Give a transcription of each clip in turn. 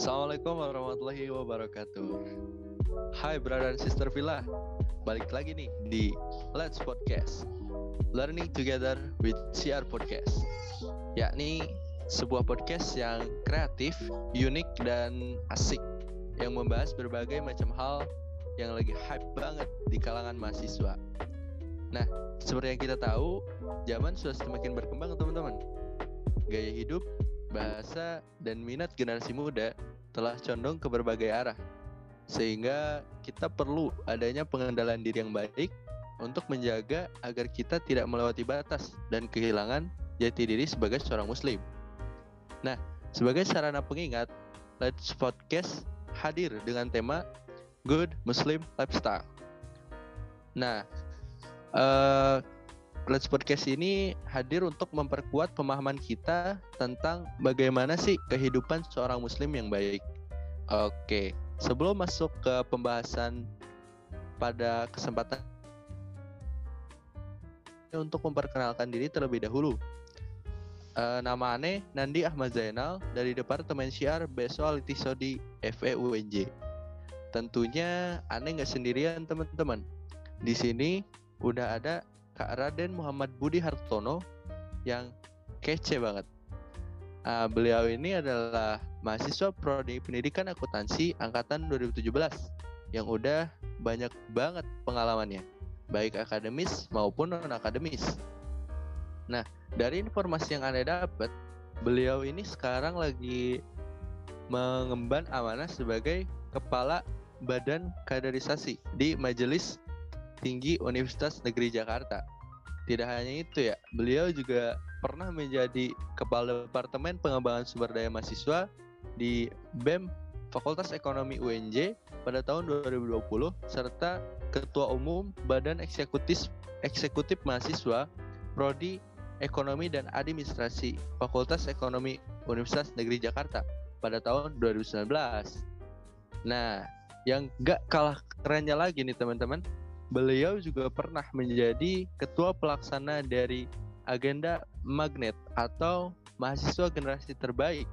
Assalamualaikum warahmatullahi wabarakatuh. Hai brother and sister Villa, balik lagi nih di Let's Podcast, Learning Together with CR Podcast. Yakni sebuah podcast yang kreatif, unik dan asik yang membahas berbagai macam hal yang lagi hype banget di kalangan mahasiswa. Nah, seperti yang kita tahu, zaman sudah semakin berkembang teman-teman. Gaya hidup, bahasa, dan minat generasi muda telah condong ke berbagai arah. Sehingga kita perlu adanya pengendalian diri yang baik untuk menjaga agar kita tidak melewati batas dan kehilangan jati diri sebagai seorang muslim. Nah, sebagai sarana pengingat, Let's Podcast hadir dengan tema Good Muslim Lifestyle. Nah, uh, Let's Podcast ini hadir untuk memperkuat pemahaman kita tentang bagaimana sih kehidupan seorang muslim yang baik. Oke, sebelum masuk ke pembahasan pada kesempatan untuk memperkenalkan diri terlebih dahulu. Uh, nama aneh Nandi Ahmad Zainal dari Departemen Syiar Besoal Litisodi FEUNJ. Tentunya aneh nggak sendirian teman-teman. Di sini udah ada Kak Raden Muhammad Budi Hartono yang kece banget. Uh, beliau ini adalah mahasiswa prodi pendidikan akuntansi angkatan 2017 yang udah banyak banget pengalamannya, baik akademis maupun non akademis. Nah, dari informasi yang Anda dapat, beliau ini sekarang lagi mengemban amanah sebagai kepala Badan Kaderisasi di Majelis Tinggi Universitas Negeri Jakarta. Tidak hanya itu ya, beliau juga pernah menjadi Kepala Departemen Pengembangan Sumber Daya Mahasiswa di BEM Fakultas Ekonomi UNJ pada tahun 2020 serta Ketua Umum Badan Eksekutif Eksekutif Mahasiswa Prodi Ekonomi dan Administrasi Fakultas Ekonomi Universitas Negeri Jakarta pada tahun 2019. Nah, yang gak kalah kerennya lagi nih teman-teman, Beliau juga pernah menjadi ketua pelaksana dari agenda Magnet atau mahasiswa generasi terbaik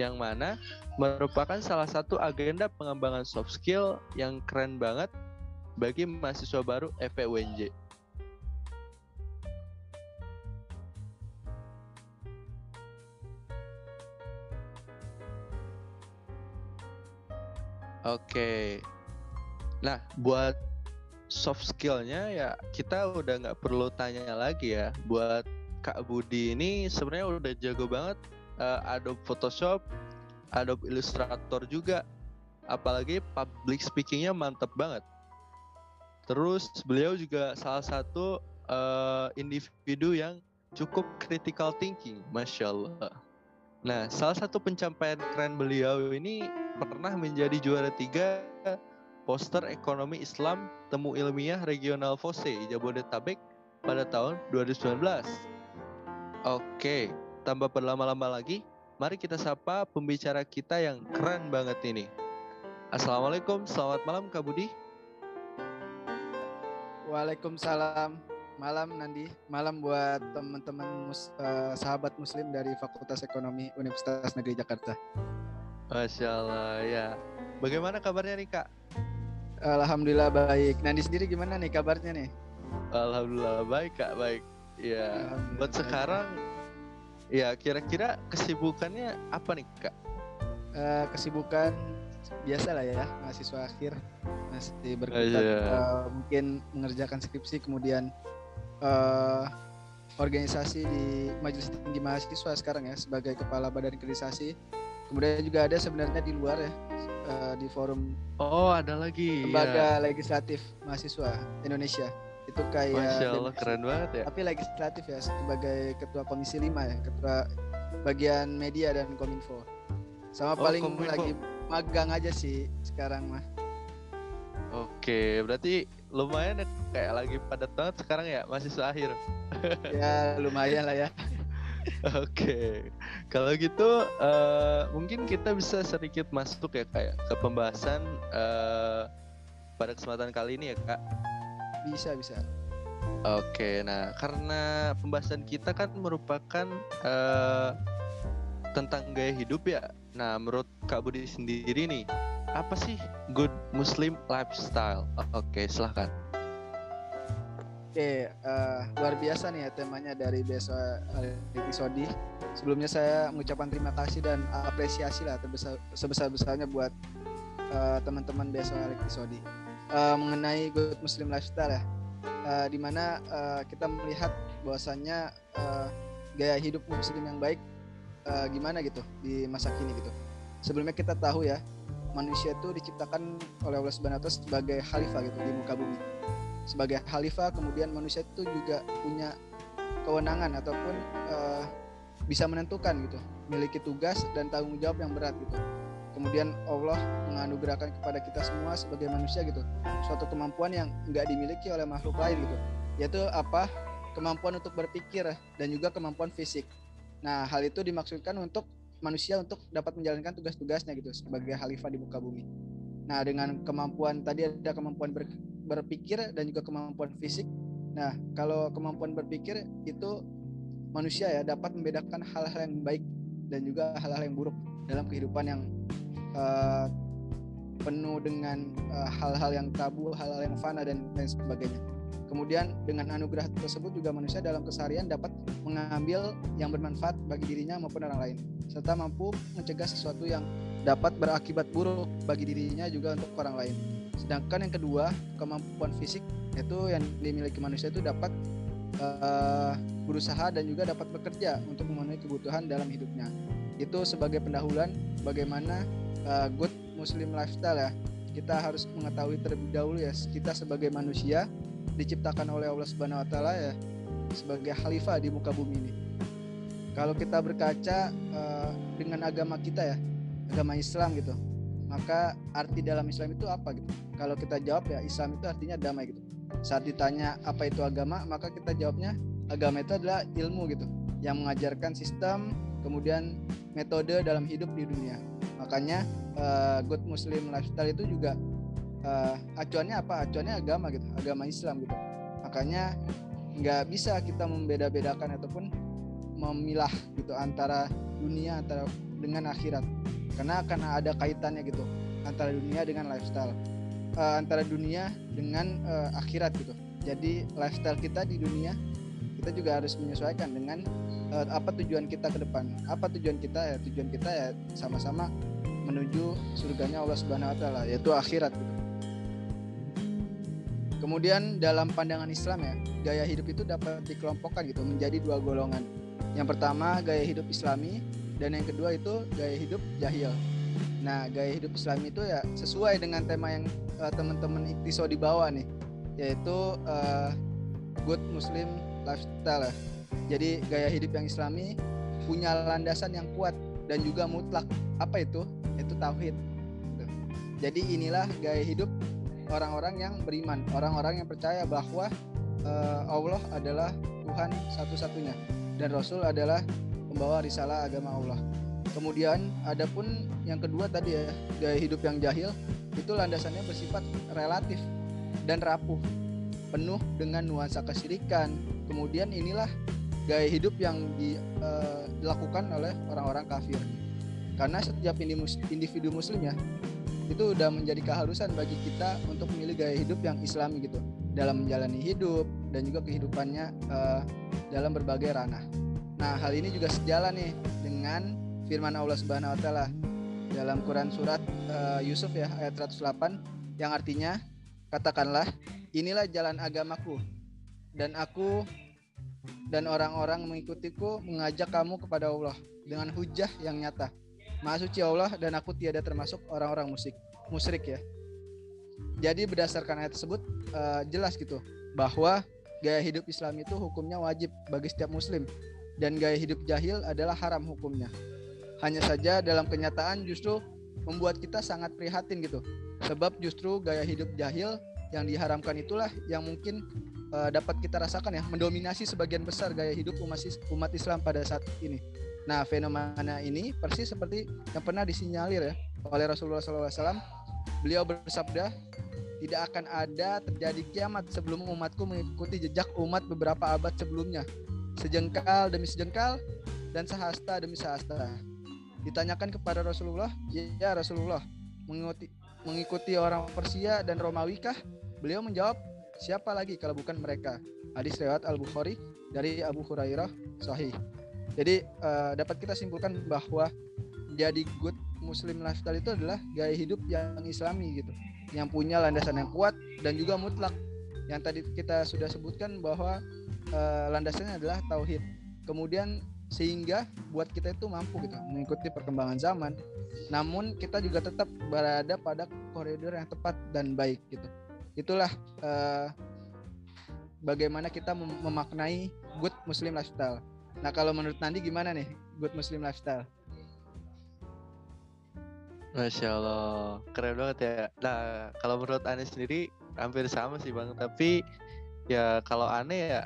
yang mana merupakan salah satu agenda pengembangan soft skill yang keren banget bagi mahasiswa baru FPUNJ. Oke. Nah, buat soft skillnya ya kita udah nggak perlu tanya lagi ya buat Kak Budi ini sebenarnya udah jago banget uh, Adobe Photoshop, Adobe Illustrator juga, apalagi public speakingnya mantep banget. Terus beliau juga salah satu uh, individu yang cukup critical thinking, masya Allah. Nah, salah satu pencapaian keren beliau ini pernah menjadi juara tiga poster ekonomi Islam temu ilmiah regional FOSE Jabodetabek pada tahun 2019. Oke, tanpa berlama-lama lagi, mari kita sapa pembicara kita yang keren banget ini. Assalamualaikum, selamat malam Kak Budi. Waalaikumsalam, malam Nandi, malam buat teman-teman mus, uh, sahabat Muslim dari Fakultas Ekonomi Universitas Negeri Jakarta. Masya Allah ya. Bagaimana kabarnya nih Kak? Alhamdulillah baik. Nandi sendiri gimana nih kabarnya nih? Alhamdulillah baik kak baik. Ya. Buat sekarang, ya kira-kira kesibukannya apa nih kak? Uh, kesibukan biasa lah ya mahasiswa akhir masih berkutat uh, uh, mungkin mengerjakan skripsi kemudian uh, organisasi di majelis tinggi mahasiswa sekarang ya sebagai kepala badan kaderisasi kemudian juga ada sebenarnya di luar ya uh, di forum oh ada lagi lembaga ya. legislatif mahasiswa Indonesia. Itu kayak Masya Allah keren banget ya. Tapi legislatif ya sebagai ketua komisi 5 ya ketua bagian media dan kominfo. Sama oh, paling kominfo. lagi magang aja sih sekarang mah. Oke berarti lumayan ya kayak lagi padat banget sekarang ya mahasiswa akhir. Ya lumayan lah ya Oke, kalau gitu uh, mungkin kita bisa sedikit masuk ya kayak ke pembahasan uh, pada kesempatan kali ini ya kak. Bisa bisa. Oke, nah karena pembahasan kita kan merupakan uh, tentang gaya hidup ya. Nah, menurut Kak Budi sendiri nih, apa sih good Muslim lifestyle? Oke, silahkan. Oke, uh, luar biasa nih ya temanya dari besok episode. Sebelumnya saya mengucapkan terima kasih dan apresiasi lah terbesar sebesar besarnya buat uh, teman-teman besok episode uh, mengenai good Muslim lifestyle ya, uh, di mana uh, kita melihat bahwasannya uh, gaya hidup Muslim yang baik uh, gimana gitu di masa kini gitu. Sebelumnya kita tahu ya manusia itu diciptakan oleh Allah Subhanahu wa sebagai khalifah gitu di muka bumi sebagai khalifah kemudian manusia itu juga punya kewenangan ataupun uh, bisa menentukan gitu memiliki tugas dan tanggung jawab yang berat gitu. Kemudian Allah menganugerahkan kepada kita semua sebagai manusia gitu suatu kemampuan yang nggak dimiliki oleh makhluk lain gitu. Yaitu apa? Kemampuan untuk berpikir dan juga kemampuan fisik. Nah hal itu dimaksudkan untuk manusia untuk dapat menjalankan tugas-tugasnya gitu sebagai khalifah di muka bumi nah dengan kemampuan tadi ada kemampuan ber, berpikir dan juga kemampuan fisik. Nah, kalau kemampuan berpikir itu manusia ya dapat membedakan hal-hal yang baik dan juga hal-hal yang buruk dalam kehidupan yang uh, penuh dengan eh, hal-hal uh, yang tabu, hal-hal yang fana dan lain sebagainya. Kemudian dengan anugerah tersebut juga manusia dalam keseharian dapat mengambil yang bermanfaat bagi dirinya maupun orang lain, serta mampu mencegah sesuatu yang dapat berakibat buruk bagi dirinya juga untuk orang lain. Sedangkan yang kedua, kemampuan fisik itu yang dimiliki manusia itu dapat uh, berusaha dan juga dapat bekerja untuk memenuhi kebutuhan dalam hidupnya. Itu sebagai pendahuluan bagaimana uh, good muslim lifestyle ya. Kita harus mengetahui terlebih dahulu ya kita sebagai manusia diciptakan oleh Allah Subhanahu wa taala ya sebagai khalifah di muka bumi ini. Kalau kita berkaca uh, dengan agama kita ya, agama Islam gitu. Maka arti dalam Islam itu apa gitu? Kalau kita jawab ya Islam itu artinya damai gitu. Saat ditanya apa itu agama maka kita jawabnya agama itu adalah ilmu gitu yang mengajarkan sistem kemudian metode dalam hidup di dunia. Makanya uh, good Muslim lifestyle itu juga uh, acuannya apa? Acuannya agama gitu agama Islam gitu. Makanya nggak bisa kita membeda-bedakan ataupun memilah gitu antara dunia antara dengan akhirat. Karena akan ada kaitannya gitu antara dunia dengan lifestyle. Uh, antara dunia dengan uh, akhirat gitu. Jadi lifestyle kita di dunia kita juga harus menyesuaikan dengan uh, apa tujuan kita ke depan. Apa tujuan kita? Ya tujuan kita ya sama-sama menuju surganya Allah Subhanahu wa taala yaitu akhirat gitu. Kemudian dalam pandangan Islam ya, gaya hidup itu dapat dikelompokkan gitu menjadi dua golongan. Yang pertama gaya hidup Islami dan yang kedua itu gaya hidup jahil. Nah gaya hidup Islam itu ya sesuai dengan tema yang uh, teman-teman iktiso di bawah nih yaitu uh, good Muslim lifestyle. Jadi gaya hidup yang Islami punya landasan yang kuat dan juga mutlak. Apa itu? Itu tauhid. Jadi inilah gaya hidup orang-orang yang beriman orang-orang yang percaya bahwa uh, Allah adalah Tuhan satu-satunya dan Rasul adalah pembawa risalah agama Allah. Kemudian ada pun yang kedua tadi ya, gaya hidup yang jahil itu landasannya bersifat relatif dan rapuh, penuh dengan nuansa kesyirikan. Kemudian inilah gaya hidup yang di, uh, dilakukan oleh orang-orang kafir. Karena setiap individu muslim ya itu udah menjadi keharusan bagi kita untuk memilih gaya hidup yang islami gitu dalam menjalani hidup dan juga kehidupannya uh, dalam berbagai ranah. Nah, hal ini juga sejalan nih dengan firman Allah Subhanahu wa taala dalam Quran surat uh, Yusuf ya ayat 108 yang artinya katakanlah inilah jalan agamaku dan aku dan orang-orang mengikutiku mengajak kamu kepada Allah dengan hujah yang nyata. Maha suci Allah dan aku tiada termasuk orang-orang musik musyrik ya. Jadi berdasarkan ayat tersebut uh, jelas gitu bahwa gaya hidup Islam itu hukumnya wajib bagi setiap muslim dan gaya hidup jahil adalah haram hukumnya. Hanya saja dalam kenyataan justru membuat kita sangat prihatin gitu. Sebab justru gaya hidup jahil yang diharamkan itulah yang mungkin uh, dapat kita rasakan ya mendominasi sebagian besar gaya hidup umat umat Islam pada saat ini. Nah fenomena ini persis seperti yang pernah disinyalir ya oleh Rasulullah SAW. Beliau bersabda tidak akan ada terjadi kiamat sebelum umatku mengikuti jejak umat beberapa abad sebelumnya sejengkal demi sejengkal dan sehasta demi sehasta. Ditanyakan kepada Rasulullah, ya Rasulullah, mengikuti mengikuti orang Persia dan Romawi kah? Beliau menjawab, siapa lagi kalau bukan mereka? Hadis riwayat Al Bukhari dari Abu Hurairah sahih. Jadi uh, dapat kita simpulkan bahwa jadi good Muslim lifestyle itu adalah gaya hidup yang Islami gitu, yang punya landasan yang kuat dan juga mutlak. Yang tadi kita sudah sebutkan bahwa uh, landasannya adalah tauhid. Kemudian sehingga buat kita itu mampu gitu mengikuti perkembangan zaman namun kita juga tetap berada pada koridor yang tepat dan baik gitu itulah uh, bagaimana kita mem memaknai good muslim lifestyle nah kalau menurut Nandi gimana nih good muslim lifestyle Masya Allah, keren banget ya. Nah, kalau menurut Ane sendiri hampir sama sih bang. Tapi ya kalau Ane ya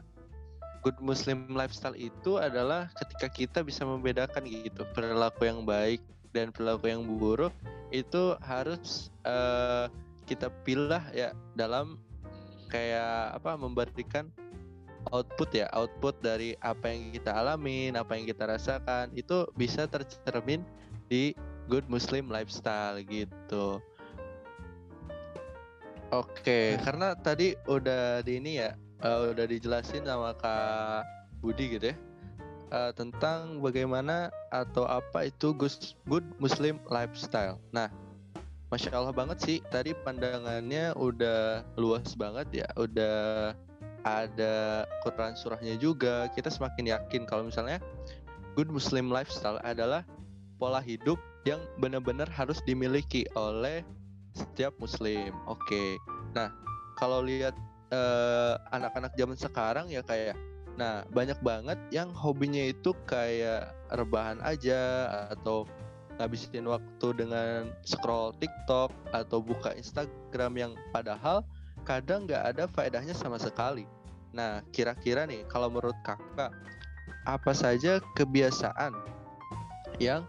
good muslim lifestyle itu adalah ketika kita bisa membedakan gitu perilaku yang baik dan perilaku yang buruk itu harus uh, kita pilih ya dalam kayak apa memberikan output ya output dari apa yang kita alamin apa yang kita rasakan itu bisa tercermin di good muslim lifestyle gitu oke okay, karena tadi udah di ini ya uh, udah dijelasin sama Kak Budi gitu ya uh, tentang bagaimana atau apa itu good Muslim lifestyle. Nah, masya Allah banget sih tadi pandangannya udah luas banget ya, udah ada Quran surahnya juga. Kita semakin yakin kalau misalnya good Muslim lifestyle adalah pola hidup yang benar-benar harus dimiliki oleh setiap Muslim. Oke, okay. nah kalau lihat uh, anak-anak zaman sekarang ya kayak nah banyak banget yang hobinya itu kayak rebahan aja atau ngabisin waktu dengan scroll TikTok atau buka Instagram yang padahal kadang nggak ada faedahnya sama sekali. Nah, kira-kira nih kalau menurut kakak apa saja kebiasaan yang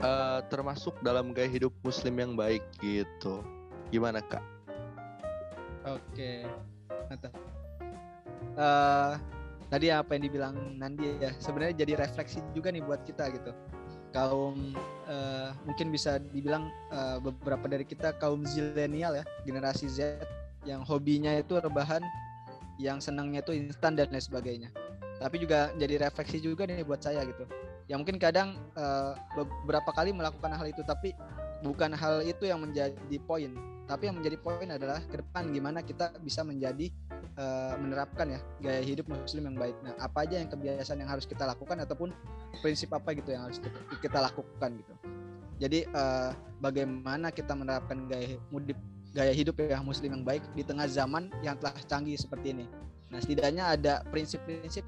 uh, termasuk dalam gaya hidup Muslim yang baik gitu? Gimana kak? Oke, mantap. Uh, tadi apa yang dibilang Nandi ya sebenarnya jadi refleksi juga nih buat kita gitu kaum uh, mungkin bisa dibilang uh, beberapa dari kita kaum zilenial ya generasi Z yang hobinya itu rebahan yang senangnya itu instan dan lain sebagainya tapi juga jadi refleksi juga nih buat saya gitu ya mungkin kadang uh, beberapa kali melakukan hal itu tapi bukan hal itu yang menjadi poin. Tapi yang menjadi poin adalah ke depan gimana kita bisa menjadi uh, menerapkan ya gaya hidup muslim yang baik. Nah apa aja yang kebiasaan yang harus kita lakukan ataupun prinsip apa gitu yang harus kita lakukan gitu. Jadi uh, bagaimana kita menerapkan gaya hidup gaya hidup ya muslim yang baik di tengah zaman yang telah canggih seperti ini. Nah setidaknya ada prinsip-prinsip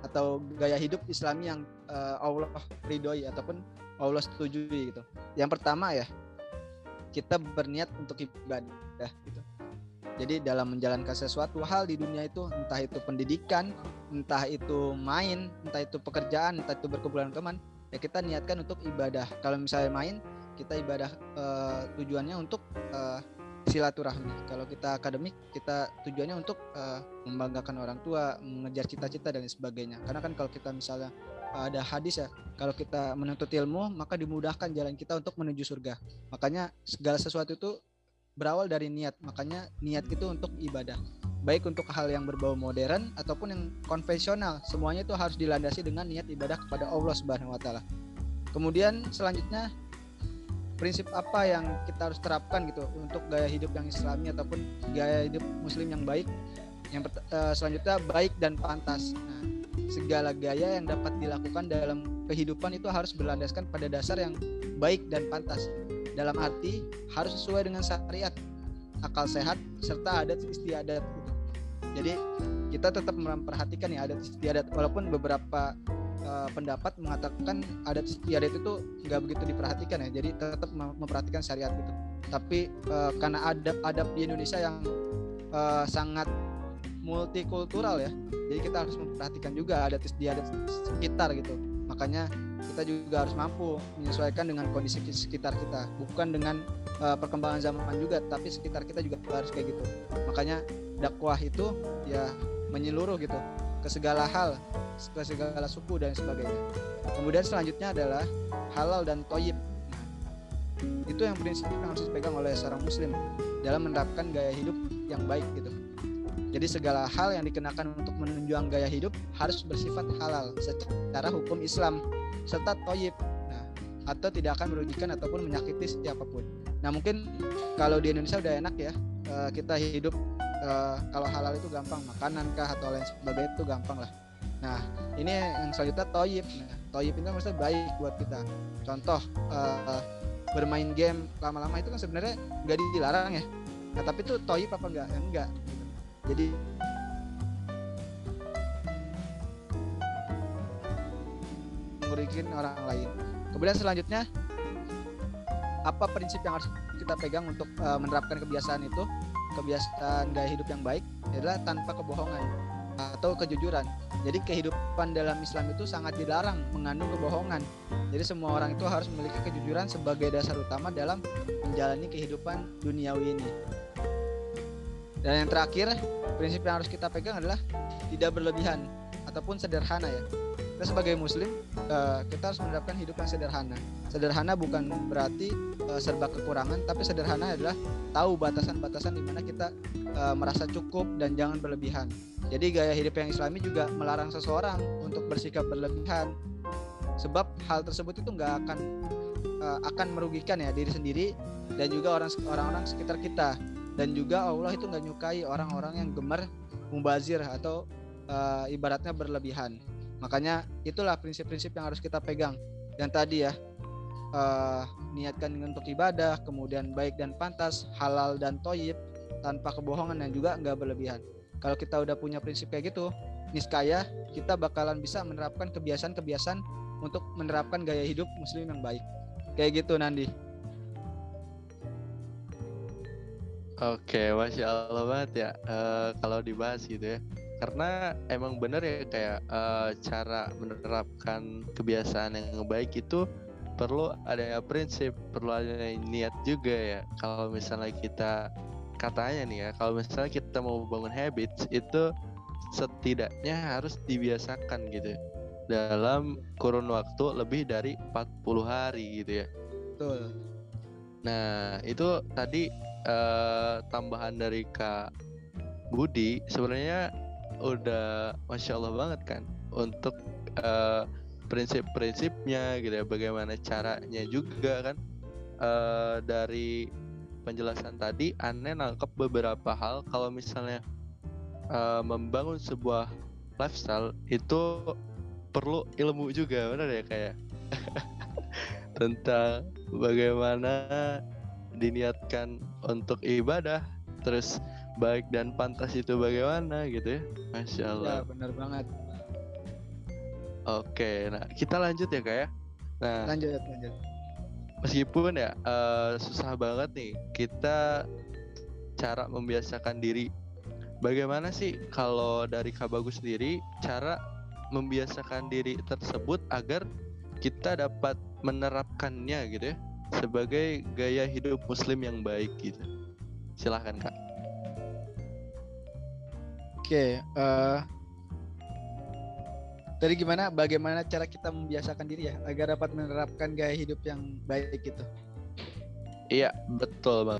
atau gaya hidup Islami yang uh, Allah ridhoi ataupun Allah setujui gitu. Yang pertama ya kita berniat untuk ibadah gitu. Jadi dalam menjalankan sesuatu hal di dunia itu entah itu pendidikan, entah itu main, entah itu pekerjaan, entah itu berkumpulan teman, ya kita niatkan untuk ibadah. Kalau misalnya main, kita ibadah uh, tujuannya untuk uh, silaturahmi. Kalau kita akademik, kita tujuannya untuk uh, membanggakan orang tua, mengejar cita-cita dan sebagainya. Karena kan kalau kita misalnya ada hadis ya kalau kita menuntut ilmu maka dimudahkan jalan kita untuk menuju surga. Makanya segala sesuatu itu berawal dari niat. Makanya niat itu untuk ibadah. Baik untuk hal yang berbau modern ataupun yang konvensional. Semuanya itu harus dilandasi dengan niat ibadah kepada Allah Subhanahu wa taala. Kemudian selanjutnya prinsip apa yang kita harus terapkan gitu untuk gaya hidup yang islami ataupun gaya hidup muslim yang baik yang uh, selanjutnya baik dan pantas nah segala gaya yang dapat dilakukan dalam kehidupan itu harus berlandaskan pada dasar yang baik dan pantas. Dalam arti harus sesuai dengan syariat, akal sehat serta adat istiadat. Gitu. Jadi kita tetap memperhatikan ya adat istiadat walaupun beberapa uh, pendapat mengatakan adat istiadat itu nggak begitu diperhatikan ya. Jadi tetap memperhatikan syariat itu. Tapi uh, karena adab-adab di Indonesia yang uh, sangat multikultural ya jadi kita harus memperhatikan juga adat istiadat sekitar gitu makanya kita juga harus mampu menyesuaikan dengan kondisi sekitar kita bukan dengan uh, perkembangan zaman juga tapi sekitar kita juga harus kayak gitu makanya dakwah itu ya menyeluruh gitu ke segala hal ke segala suku dan sebagainya. Kemudian selanjutnya adalah halal dan toyib. Nah, itu yang prinsip yang harus dipegang oleh seorang muslim dalam menerapkan gaya hidup yang baik gitu. Jadi segala hal yang dikenakan untuk menunjang gaya hidup harus bersifat halal secara hukum Islam serta toyib. Nah, atau tidak akan merugikan ataupun menyakiti siapa pun. Nah mungkin kalau di Indonesia udah enak ya eh, kita hidup uh, kalau halal itu gampang makanan kah atau lain sebagainya itu gampang lah nah ini yang selanjutnya toyib. Nah toyib itu maksudnya baik buat kita. Contoh uh, bermain game lama-lama itu kan sebenarnya nggak dilarang ya. Nah tapi itu toyib apa enggak ya enggak gitu. jadi merugikan orang lain. Kemudian selanjutnya apa prinsip yang harus kita pegang untuk uh, menerapkan kebiasaan itu? Kebiasaan gaya hidup yang baik adalah tanpa kebohongan atau kejujuran. Jadi kehidupan dalam Islam itu sangat dilarang mengandung kebohongan. Jadi semua orang itu harus memiliki kejujuran sebagai dasar utama dalam menjalani kehidupan duniawi ini. Dan yang terakhir, prinsip yang harus kita pegang adalah tidak berlebihan ataupun sederhana ya kita sebagai muslim uh, kita harus menerapkan hidup yang sederhana. Sederhana bukan berarti uh, serba kekurangan tapi sederhana adalah tahu batasan-batasan di mana kita uh, merasa cukup dan jangan berlebihan. Jadi gaya hidup yang islami juga melarang seseorang untuk bersikap berlebihan sebab hal tersebut itu nggak akan uh, akan merugikan ya diri sendiri dan juga orang orang sekitar kita. Dan juga Allah itu nggak nyukai orang-orang yang gemar mubazir atau uh, ibaratnya berlebihan Makanya itulah prinsip-prinsip yang harus kita pegang. Yang tadi ya, uh, niatkan untuk ibadah, kemudian baik dan pantas, halal dan toyib, tanpa kebohongan dan juga nggak berlebihan. Kalau kita udah punya prinsip kayak gitu, niscaya kita bakalan bisa menerapkan kebiasaan-kebiasaan untuk menerapkan gaya hidup muslim yang baik. Kayak gitu Nandi. Oke, masya Allah banget ya. Uh, kalau dibahas gitu ya karena emang bener ya kayak uh, cara menerapkan kebiasaan yang baik itu perlu ada ya prinsip perlu ada niat juga ya. Kalau misalnya kita katanya nih ya kalau misalnya kita mau bangun habits itu setidaknya harus dibiasakan gitu dalam kurun waktu lebih dari 40 hari gitu ya. Betul. Nah itu tadi uh, tambahan dari Kak Budi sebenarnya udah masya Allah banget kan untuk uh, prinsip-prinsipnya gitu ya bagaimana caranya juga kan uh, dari penjelasan tadi aneh nangkep beberapa hal kalau misalnya uh, membangun sebuah lifestyle itu perlu ilmu juga benar ya kayak tentang bagaimana diniatkan untuk ibadah terus baik dan pantas itu bagaimana gitu ya. Masya Allah. ya benar banget. Oke nah kita lanjut ya kak ya. Nah lanjut lanjut. meskipun ya uh, susah banget nih kita cara membiasakan diri. Bagaimana sih kalau dari kak bagus sendiri cara membiasakan diri tersebut agar kita dapat menerapkannya gitu ya sebagai gaya hidup muslim yang baik gitu? Silahkan kak Oke, uh, dari gimana bagaimana cara kita membiasakan diri ya agar dapat menerapkan gaya hidup yang baik gitu. Iya, betul bang.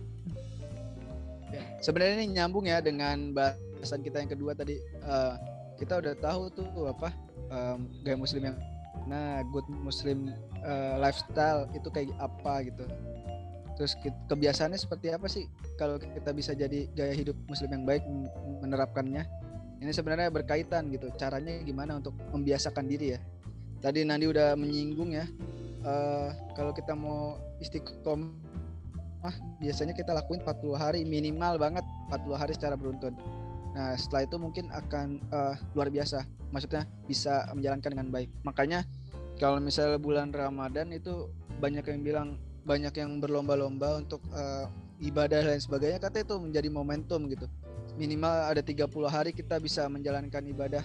Ya, sebenarnya ini nyambung ya dengan bahasan kita yang kedua tadi. Uh, kita udah tahu tuh apa um, gaya muslim yang nah good muslim uh, lifestyle itu kayak apa gitu. Terus kebiasaannya seperti apa sih kalau kita bisa jadi gaya hidup muslim yang baik menerapkannya? Ini sebenarnya berkaitan gitu. Caranya gimana untuk membiasakan diri ya. Tadi Nandi udah menyinggung ya. Uh, kalau kita mau istiqomah biasanya kita lakuin 40 hari minimal banget 40 hari secara beruntun. Nah, setelah itu mungkin akan uh, luar biasa. Maksudnya bisa menjalankan dengan baik. Makanya kalau misalnya bulan Ramadan itu banyak yang bilang banyak yang berlomba-lomba untuk uh, ibadah dan sebagainya kata itu menjadi momentum gitu minimal ada 30 hari kita bisa menjalankan ibadah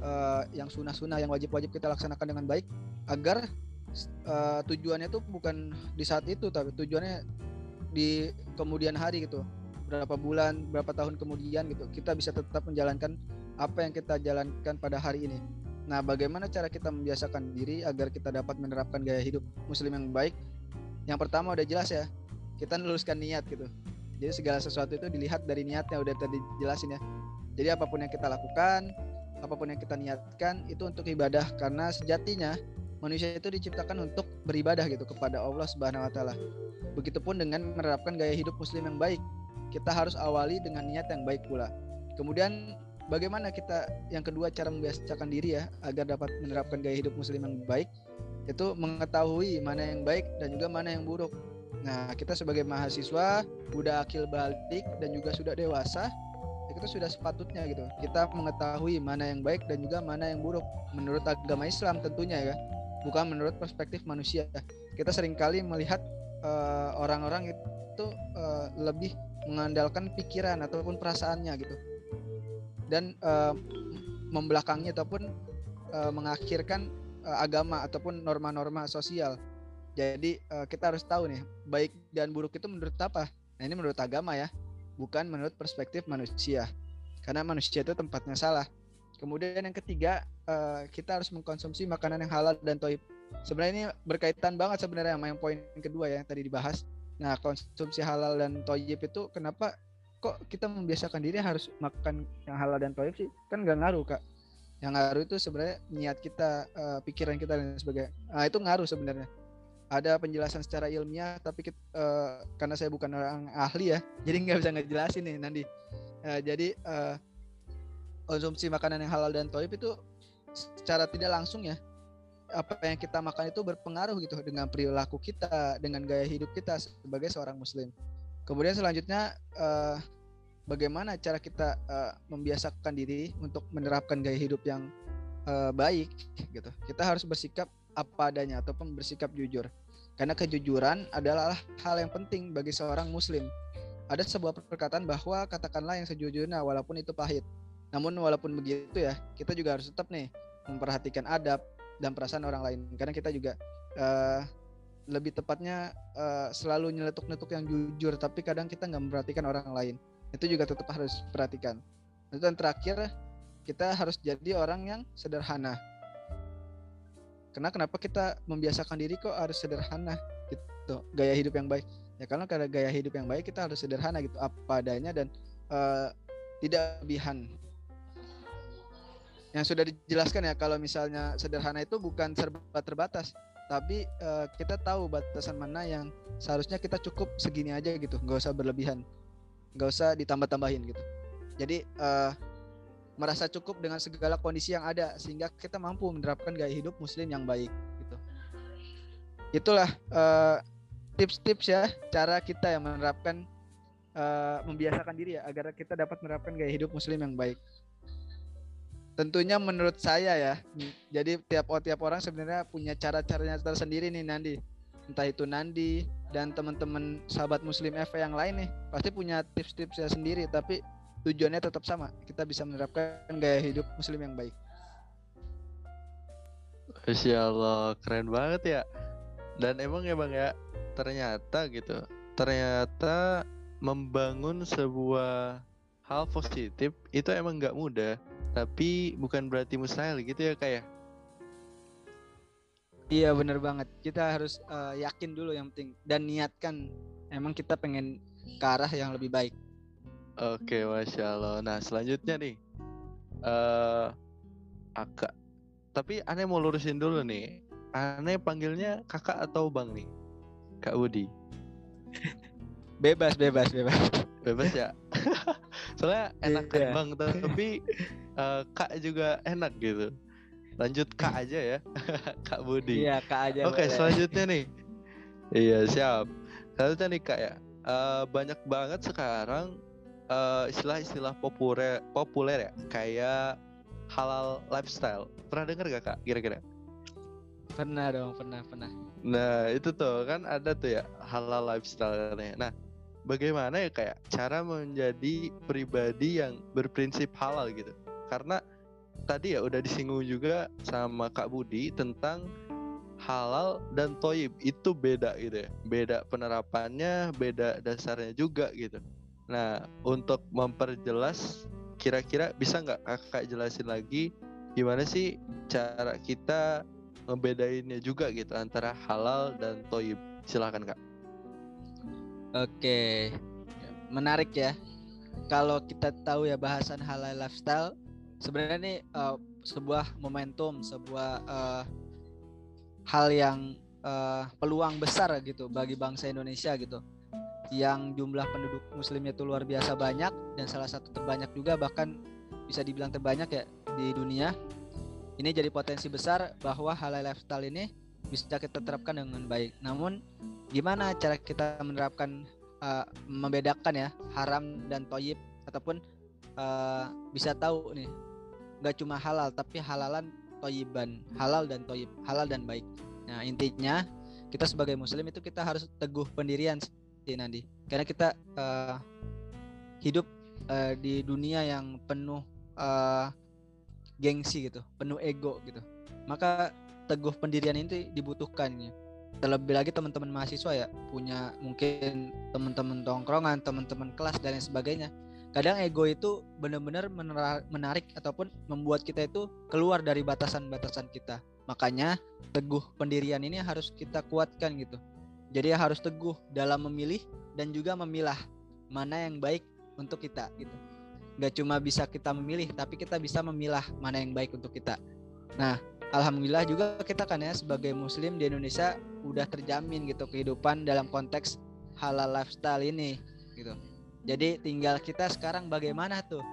uh, yang sunnah-sunnah yang wajib-wajib kita laksanakan dengan baik agar uh, tujuannya itu bukan di saat itu tapi tujuannya di kemudian hari gitu berapa bulan berapa tahun kemudian gitu kita bisa tetap menjalankan apa yang kita jalankan pada hari ini Nah, bagaimana cara kita membiasakan diri agar kita dapat menerapkan gaya hidup muslim yang baik? Yang pertama udah jelas ya, kita luruskan niat gitu. Jadi segala sesuatu itu dilihat dari niatnya udah tadi jelasin ya. Jadi apa pun yang kita lakukan, apa pun yang kita niatkan itu untuk ibadah karena sejatinya manusia itu diciptakan untuk beribadah gitu kepada Allah Subhanahu wa taala. Begitupun dengan menerapkan gaya hidup muslim yang baik. Kita harus awali dengan niat yang baik pula. Kemudian bagaimana kita yang kedua cara membiasakan diri ya agar dapat menerapkan gaya hidup muslim yang baik itu mengetahui mana yang baik dan juga mana yang buruk. Nah, kita sebagai mahasiswa udah akil balik dan juga sudah dewasa, kita sudah sepatutnya gitu. Kita mengetahui mana yang baik dan juga mana yang buruk menurut agama Islam tentunya ya, bukan menurut perspektif manusia. Kita sering kali melihat eh, orang-orang uh, itu uh, lebih mengandalkan pikiran ataupun perasaannya gitu dan uh, membelakangnya ataupun uh, mengakhirkan uh, agama ataupun norma-norma sosial. Jadi uh, kita harus tahu nih baik dan buruk itu menurut apa? Nah ini menurut agama ya, bukan menurut perspektif manusia. Karena manusia itu tempatnya salah. Kemudian yang ketiga uh, kita harus mengkonsumsi makanan yang halal dan toib. Sebenarnya ini berkaitan banget sebenarnya sama yang poin kedua ya yang tadi dibahas. Nah konsumsi halal dan toib itu kenapa kok kita membiasakan diri harus makan yang halal dan toib sih kan nggak ngaruh kak yang ngaruh itu sebenarnya niat kita uh, pikiran kita dan sebagainya nah itu ngaruh sebenarnya ada penjelasan secara ilmiah tapi kita, uh, eh, karena saya bukan orang ahli ya jadi nggak bisa ngejelasin nih nanti uh, jadi uh, konsumsi makanan yang halal dan toib itu secara tidak langsung ya apa yang kita makan itu berpengaruh gitu dengan perilaku kita dengan gaya hidup kita sebagai seorang muslim kemudian selanjutnya uh, bagaimana cara kita uh, membiasakan diri untuk menerapkan gaya hidup yang uh, baik gitu. Kita harus bersikap apa adanya ataupun bersikap jujur. Karena kejujuran adalah hal yang penting bagi seorang muslim. Ada sebuah perkataan bahwa katakanlah yang sejujurnya walaupun itu pahit. Namun walaupun begitu ya, kita juga harus tetap nih memperhatikan adab dan perasaan orang lain. Karena kita juga uh, lebih tepatnya uh, selalu nyeletuk-nyeletuk yang jujur, tapi kadang kita nggak memperhatikan orang lain itu juga tetap harus perhatikan dan terakhir kita harus jadi orang yang sederhana karena kenapa kita membiasakan diri kok harus sederhana gitu gaya hidup yang baik? Ya karena karena gaya hidup yang baik kita harus sederhana gitu apa adanya dan uh, tidak lebihan yang sudah dijelaskan ya kalau misalnya sederhana itu bukan serba terbatas tapi uh, kita tahu batasan mana yang seharusnya kita cukup segini aja gitu nggak usah berlebihan nggak usah ditambah-tambahin gitu. Jadi uh, merasa cukup dengan segala kondisi yang ada sehingga kita mampu menerapkan gaya hidup muslim yang baik gitu. Itulah uh, tips-tips ya cara kita yang menerapkan uh, membiasakan diri ya agar kita dapat menerapkan gaya hidup muslim yang baik. Tentunya menurut saya ya jadi tiap oh, tiap orang sebenarnya punya cara-caranya tersendiri nih Nandi. Entah itu Nandi dan teman-teman sahabat muslim FA yang lain nih pasti punya tips-tipsnya sendiri tapi tujuannya tetap sama kita bisa menerapkan gaya hidup muslim yang baik Masya Allah keren banget ya dan emang ya bang ya ternyata gitu ternyata membangun sebuah hal positif itu emang nggak mudah tapi bukan berarti mustahil gitu ya kayak ya? Iya bener banget. Kita harus uh, yakin dulu yang penting dan niatkan emang kita pengen ke arah yang lebih baik. Oke, masya Allah. Nah selanjutnya nih, uh, akak. Tapi aneh mau lurusin dulu nih. Aneh panggilnya kakak atau bang nih, Kak Budi. bebas, bebas, bebas. Bebas ya. Soalnya enak kan bang, tapi uh, kak juga enak gitu. Lanjut Kak aja ya. Kak Budi. Iya, Kak aja. Oke, okay, selanjutnya nih. Iya, siap. Selanjutnya nih Kak ya. Uh, banyak banget sekarang uh, istilah-istilah populer populer ya, kayak halal lifestyle. Pernah dengar gak Kak kira-kira? Pernah dong, pernah, pernah. Nah, itu tuh kan ada tuh ya halal lifestyle katanya. Nah, bagaimana ya kayak cara menjadi pribadi yang berprinsip halal gitu? Karena tadi ya udah disinggung juga sama Kak Budi tentang halal dan toyib itu beda gitu ya beda penerapannya beda dasarnya juga gitu nah untuk memperjelas kira-kira bisa nggak kakak jelasin lagi gimana sih cara kita ngebedainnya juga gitu antara halal dan toyib silahkan kak. Oke menarik ya. Kalau kita tahu ya bahasan halal lifestyle sebenarnya ini uh, sebuah momentum sebuah uh, hal yang uh, peluang besar gitu bagi bangsa Indonesia gitu yang jumlah penduduk muslimnya itu luar biasa banyak dan salah satu terbanyak juga bahkan bisa dibilang terbanyak ya di dunia. Ini jadi potensi besar bahwa halal lifestyle ini bisa kita terapkan dengan baik. Namun gimana cara kita menerapkan uh, membedakan ya haram dan toyib? Ataupun uh, bisa tahu nih nggak cuma halal tapi halalan toyiban halal dan toyib halal dan baik. Nah intinya kita sebagai muslim itu kita harus teguh pendirian sih Nandi karena kita uh, hidup uh, di dunia yang penuh uh, gengsi gitu penuh ego gitu maka teguh pendirian itu dibutuhkan ya terlebih lagi teman-teman mahasiswa ya punya mungkin teman-teman tongkrongan teman-teman kelas dan lain sebagainya kadang ego itu benar-benar menarik ataupun membuat kita itu keluar dari batasan-batasan kita. Makanya teguh pendirian ini harus kita kuatkan gitu. Jadi harus teguh dalam memilih dan juga memilah mana yang baik untuk kita gitu. Gak cuma bisa kita memilih, tapi kita bisa memilah mana yang baik untuk kita. Nah, alhamdulillah juga kita kan ya sebagai muslim di Indonesia udah terjamin gitu kehidupan dalam konteks halal lifestyle ini gitu. Jadi tinggal kita sekarang bagaimana tuh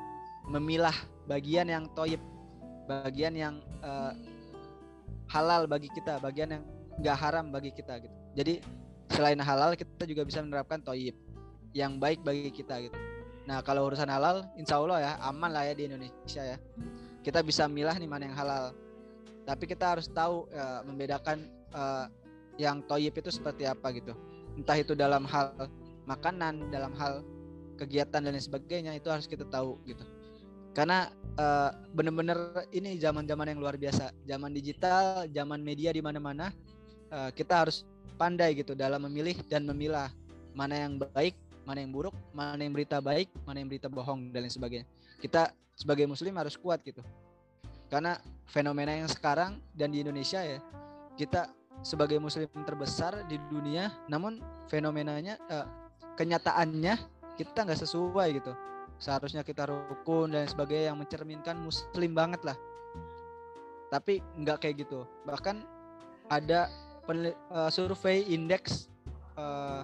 memilah bagian yang toyib, bagian yang uh, halal bagi kita, bagian yang nggak haram bagi kita gitu. Jadi selain halal kita juga bisa menerapkan toyib yang baik bagi kita gitu. Nah kalau urusan halal, insya Allah ya aman lah ya di Indonesia ya. Kita bisa milah nih mana yang halal. Tapi kita harus tahu ya, membedakan uh, yang toyib itu seperti apa gitu. Entah itu dalam hal makanan, dalam hal kegiatan dan lain sebagainya itu harus kita tahu gitu karena uh, bener-bener ini zaman-zaman yang luar biasa zaman digital zaman media di mana-mana uh, kita harus pandai gitu dalam memilih dan memilah mana yang baik mana yang buruk mana yang berita baik mana yang berita bohong dan lain sebagainya. Kita sebagai muslim harus kuat gitu. Karena fenomena yang sekarang dan di Indonesia ya kita sebagai muslim terbesar di dunia namun fenomenanya uh, kenyataannya kita nggak sesuai gitu. Seharusnya kita rukun dan sebagainya yang mencerminkan muslim banget lah. Tapi nggak kayak gitu. Bahkan ada uh, survei indeks uh,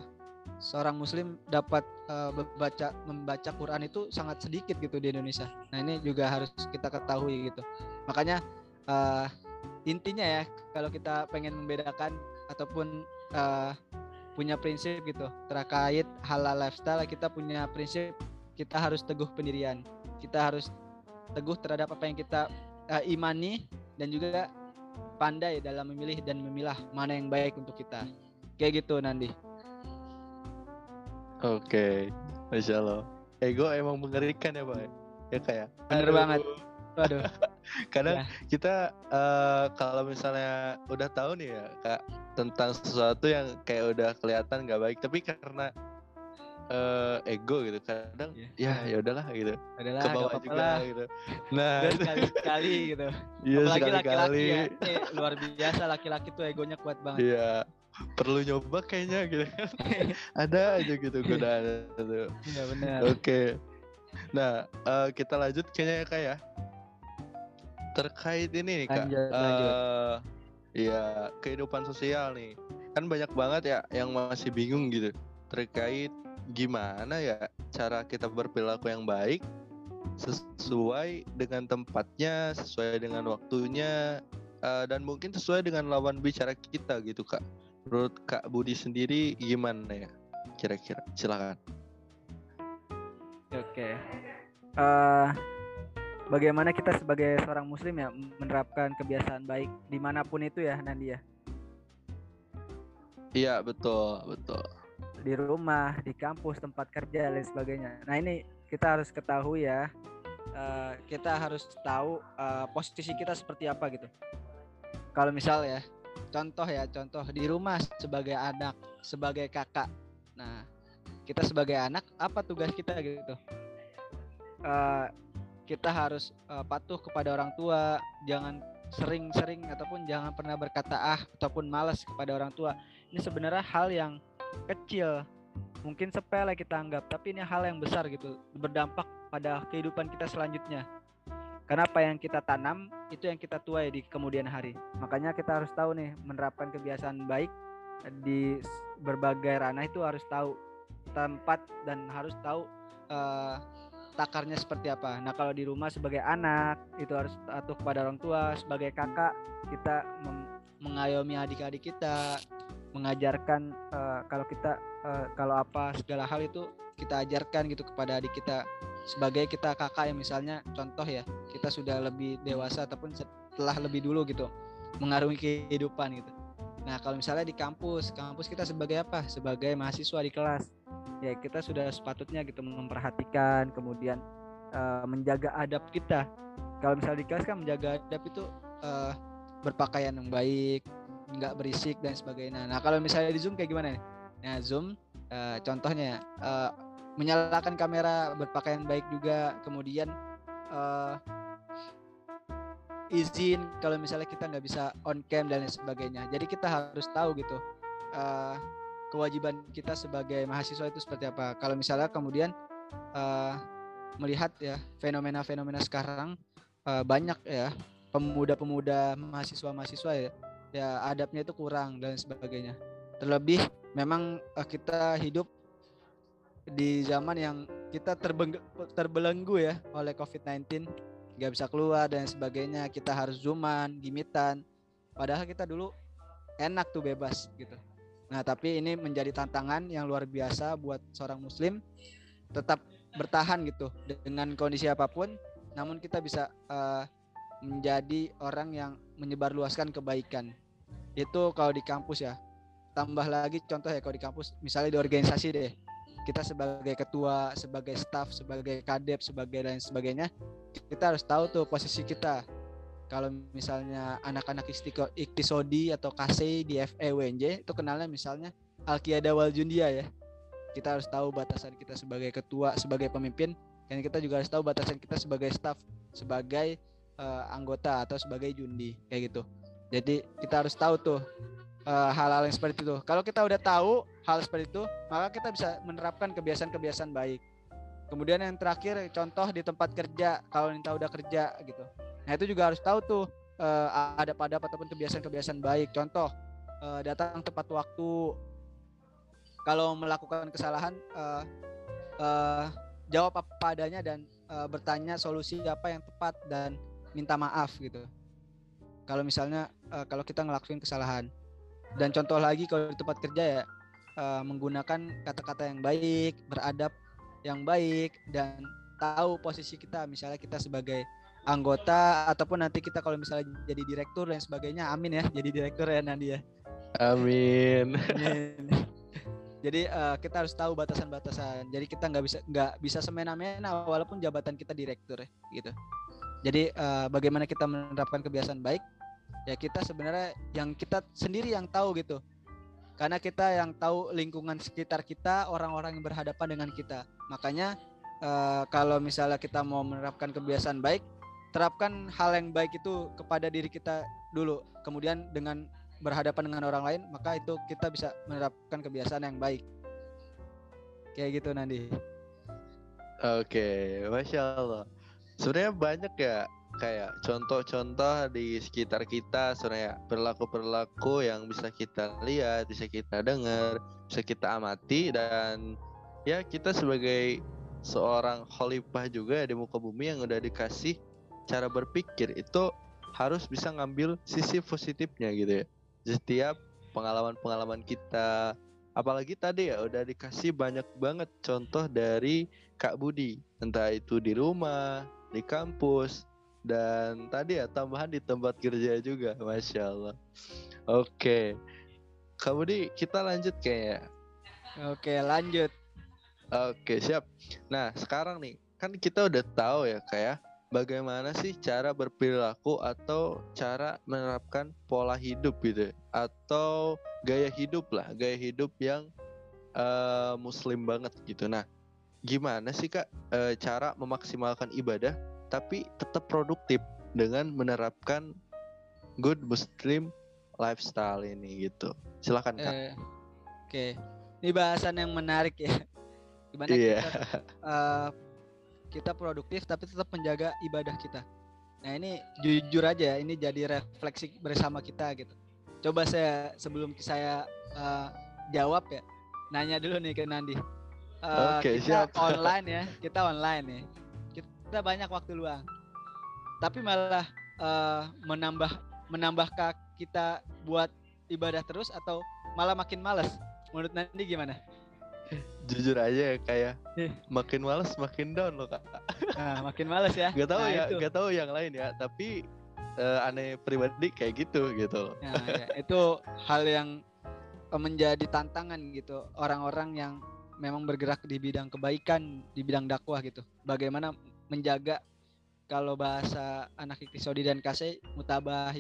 seorang muslim dapat uh, membaca membaca Quran itu sangat sedikit gitu di Indonesia. Nah ini juga harus kita ketahui gitu. Makanya uh, intinya ya kalau kita pengen membedakan ataupun uh, punya prinsip gitu terkait halal lifestyle kita punya prinsip kita harus teguh pendirian kita harus teguh terhadap apa yang kita uh, imani dan juga pandai dalam memilih dan memilah mana yang baik untuk kita kayak gitu Nandi oke masya Allah ego emang mengerikan ya pak ya kayak ya? bener banget Waduh. Kadang ya. kita uh, kalau misalnya udah tahu nih ya kak tentang sesuatu yang kayak udah kelihatan nggak baik, tapi karena uh, ego gitu. Kadang yeah. ya ya udahlah gitu. Adalah, ke bawah juga lah. gitu. Nah. Sekali sekali gitu. Iya sekali kali ya, eh, luar biasa laki-laki tuh egonya kuat banget. Iya. Perlu nyoba kayaknya gitu. Ada aja gitu godaan itu. Iya benar. Oke. Okay. nah uh, kita lanjut kayaknya ya kak ya. Terkait ini nih kak. Lanjut, uh, ya kehidupan sosial nih. Kan banyak banget ya yang masih bingung gitu terkait gimana ya cara kita berperilaku yang baik sesuai dengan tempatnya sesuai dengan waktunya uh, dan mungkin sesuai dengan lawan bicara kita gitu kak. Menurut kak Budi sendiri gimana ya kira-kira? Silakan. Oke. Okay. uh, bagaimana kita sebagai seorang muslim ya menerapkan kebiasaan baik di mana pun itu ya Nandia iya betul betul di rumah di kampus tempat kerja dan sebagainya. Nah ini kita harus ketahui ya uh, kita harus tahu uh, posisi kita seperti apa gitu. Kalau misal ya contoh ya contoh di rumah sebagai anak sebagai kakak. Nah kita sebagai anak apa tugas kita gitu? Uh, kita harus uh, patuh kepada orang tua, jangan sering-sering ataupun jangan pernah berkata ah ataupun malas kepada orang tua. Ini sebenarnya hal yang kecil, mungkin sepele kita anggap, tapi ini hal yang besar gitu, berdampak pada kehidupan kita selanjutnya. Karena apa yang kita tanam itu yang kita tuai di kemudian hari. Makanya kita harus tahu nih menerapkan kebiasaan baik di berbagai ranah itu harus tahu tempat dan harus tahu uh, takarnya seperti apa. Nah kalau di rumah sebagai anak itu harus patuh kepada orang tua, sebagai kakak kita mengayomi adik-adik kita, mengajarkan uh, kalau kita uh, kalau apa segala hal itu kita ajarkan gitu kepada adik kita sebagai kita kakak yang misalnya contoh ya kita sudah lebih dewasa ataupun setelah lebih dulu gitu mengarungi kehidupan gitu. Nah kalau misalnya di kampus, kampus kita sebagai apa? Sebagai mahasiswa di kelas ya kita sudah sepatutnya gitu memperhatikan kemudian uh, menjaga adab kita kalau misalnya di kelas kan menjaga adab itu uh, berpakaian yang baik nggak berisik dan sebagainya. Nah kalau misalnya di zoom kayak gimana nah zoom uh, contohnya uh, menyalakan kamera berpakaian baik juga kemudian uh, izin kalau misalnya kita nggak bisa on cam dan sebagainya. Jadi kita harus tahu gitu uh, kewajiban kita sebagai mahasiswa itu seperti apa. Kalau misalnya kemudian uh, melihat ya fenomena-fenomena sekarang uh, banyak ya pemuda-pemuda mahasiswa-mahasiswa ya ya adabnya itu kurang dan sebagainya. Terlebih memang uh, kita hidup di zaman yang kita terbelenggu ya oleh COVID-19 nggak bisa keluar dan sebagainya. Kita harus zooman gimitan. Padahal kita dulu enak tuh bebas gitu. Nah, tapi ini menjadi tantangan yang luar biasa buat seorang muslim tetap bertahan gitu. Dengan kondisi apa pun, namun kita bisa uh, menjadi orang yang menyebarluaskan kebaikan. Itu kalau di kampus ya. Tambah lagi contoh ya kalau di kampus, misalnya di organisasi deh. Kita sebagai ketua, sebagai staff, sebagai kadep, sebagai dan sebagainya, kita harus tahu tuh posisi kita kalau misalnya anak-anak iktisodi atau KC di FEWNJ itu kenalnya misalnya Alkiada Waljundia ya. Kita harus tahu batasan kita sebagai ketua, sebagai pemimpin, dan kita juga harus tahu batasan kita sebagai staff, sebagai uh, anggota atau sebagai jundi kayak gitu. Jadi kita harus tahu tuh hal hal-hal yang seperti itu. Kalau kita udah tahu hal seperti itu, maka kita bisa menerapkan kebiasaan-kebiasaan baik. Kemudian yang terakhir contoh di tempat kerja, kalau kita udah kerja gitu Nah itu juga harus tahu tuh uh, ada pada ataupun kebiasaan-kebiasaan baik. Contoh uh, datang tepat waktu. Kalau melakukan kesalahan uh, uh, jawab apa adanya dan uh, bertanya solusi apa yang tepat dan minta maaf gitu. Kalau misalnya uh, kalau kita ngelakuin kesalahan. Dan contoh lagi kalau di tempat kerja ya uh, menggunakan kata-kata yang baik, beradab yang baik dan tahu posisi kita misalnya kita sebagai anggota ataupun nanti kita kalau misalnya jadi direktur dan sebagainya amin ya jadi direktur ya nanti ya amin, amin. jadi uh, kita harus tahu batasan-batasan jadi kita nggak bisa nggak bisa semena-mena walaupun jabatan kita direktur ya gitu jadi uh, bagaimana kita menerapkan kebiasaan baik ya kita sebenarnya yang kita sendiri yang tahu gitu. Karena kita yang tahu lingkungan sekitar kita orang-orang yang berhadapan dengan kita. Makanya uh, kalau misalnya kita mau menerapkan kebiasaan baik terapkan hal yang baik itu kepada diri kita dulu. Kemudian dengan berhadapan dengan orang lain maka itu kita bisa menerapkan kebiasaan yang baik. Kayak gitu nanti oke masya allah sebenarnya banyak ya kayak contoh-contoh di sekitar kita sebenarnya perilaku-perilaku yang bisa kita lihat bisa kita dengar bisa kita amati dan ya kita sebagai seorang khalifah juga di muka bumi yang udah dikasih cara berpikir itu harus bisa ngambil sisi positifnya gitu ya. Setiap pengalaman-pengalaman kita apalagi tadi ya udah dikasih banyak banget contoh dari Kak Budi, entah itu di rumah, di kampus dan tadi ya tambahan di tempat kerja juga, masya Allah. Oke, Kak Budi kita lanjut kayaknya. Oke lanjut. Oke siap. Nah sekarang nih kan kita udah tahu ya kayak bagaimana sih cara berperilaku atau cara menerapkan pola hidup gitu ya? atau gaya hidup lah gaya hidup yang uh, muslim banget gitu nah gimana sih kak uh, cara memaksimalkan ibadah tapi tetap produktif dengan menerapkan good muslim lifestyle ini gitu silakan kak Eh, Oke, ini bahasan yang menarik ya. Gimana Iya. kita eh, kita produktif tapi tetap menjaga ibadah kita. Nah ini jujur aja, ya, ini jadi refleksi bersama kita gitu. Coba saya sebelum saya eh, jawab ya, nanya dulu nih ke Nandi. Eh, Oke, kita siap. online ya, kita online ya. Kita banyak waktu luang, tapi malah eh, menambah menambahkah kita buat ibadah terus atau malah makin males? Menurut Nandi gimana? jujur aja ya kayak Eh. makin males makin down loh kak Nah, makin males ya. Gak tahu Nah, ya itu. gak tahu yang lain ya tapi eh, aneh pribadi kayak gitu gitu loh Nah, ya, itu hal yang menjadi tantangan gitu orang-orang yang memang bergerak di bidang kebaikan, di bidang dakwah gitu. Bagaimana menjaga kalau bahasa anak iktisodi dan kase mutabah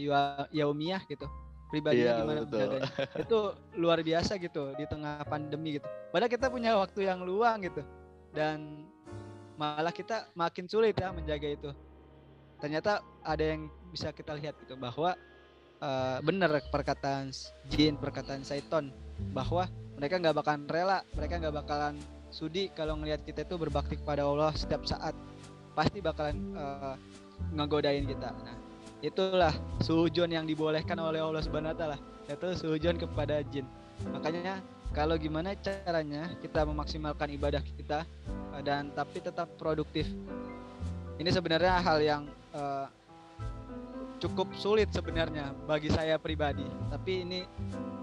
yaumiyah gitu. Pribadinya Iya, gimana betul. menjaganya. Itu luar biasa gitu di tengah pandemi gitu. Padahal kita punya waktu yang luang gitu. Dan malah kita makin sulit ya menjaga itu. Ternyata ada yang bisa kita lihat gitu bahwa eh, benar perkataan jin, perkataan Saiton bahwa mereka nggak bakalan rela, mereka nggak bakalan sudi kalau ngelihat kita itu berbakti kepada Allah setiap saat, pasti bakalan eh, ngegodain kita. Nah, itulah sujon yang dibolehkan oleh Allah Subhanahu Wa Taala, yaitu sujon kepada jin. Makanya kalau gimana caranya kita memaksimalkan ibadah kita eh, dan tapi tetap produktif. Ini sebenarnya hal yang eh, cukup sulit sebenarnya bagi saya pribadi. Tapi ini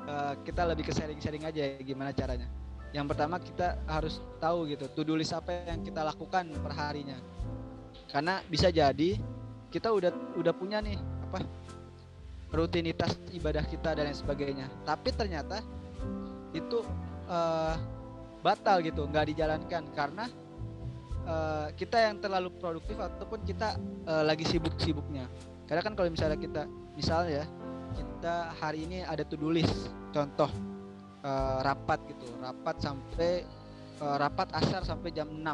eh, kita lebih ke sharing-sharing aja ya, gimana caranya. Yang pertama kita harus tahu gitu, to do list apa yang kita lakukan per harinya. Karena bisa jadi kita udah udah punya nih apa rutinitas ibadah kita dan lain sebagainya. Tapi ternyata itu eh, batal gitu, nggak dijalankan karena eh, kita yang terlalu produktif ataupun kita eh, lagi sibuk-sibuknya. Karena kan kalau misalnya kita misalnya ya kita hari ini ada to do list, contoh eh, rapat gitu, rapat sampai eh, rapat asar sampai jam 6.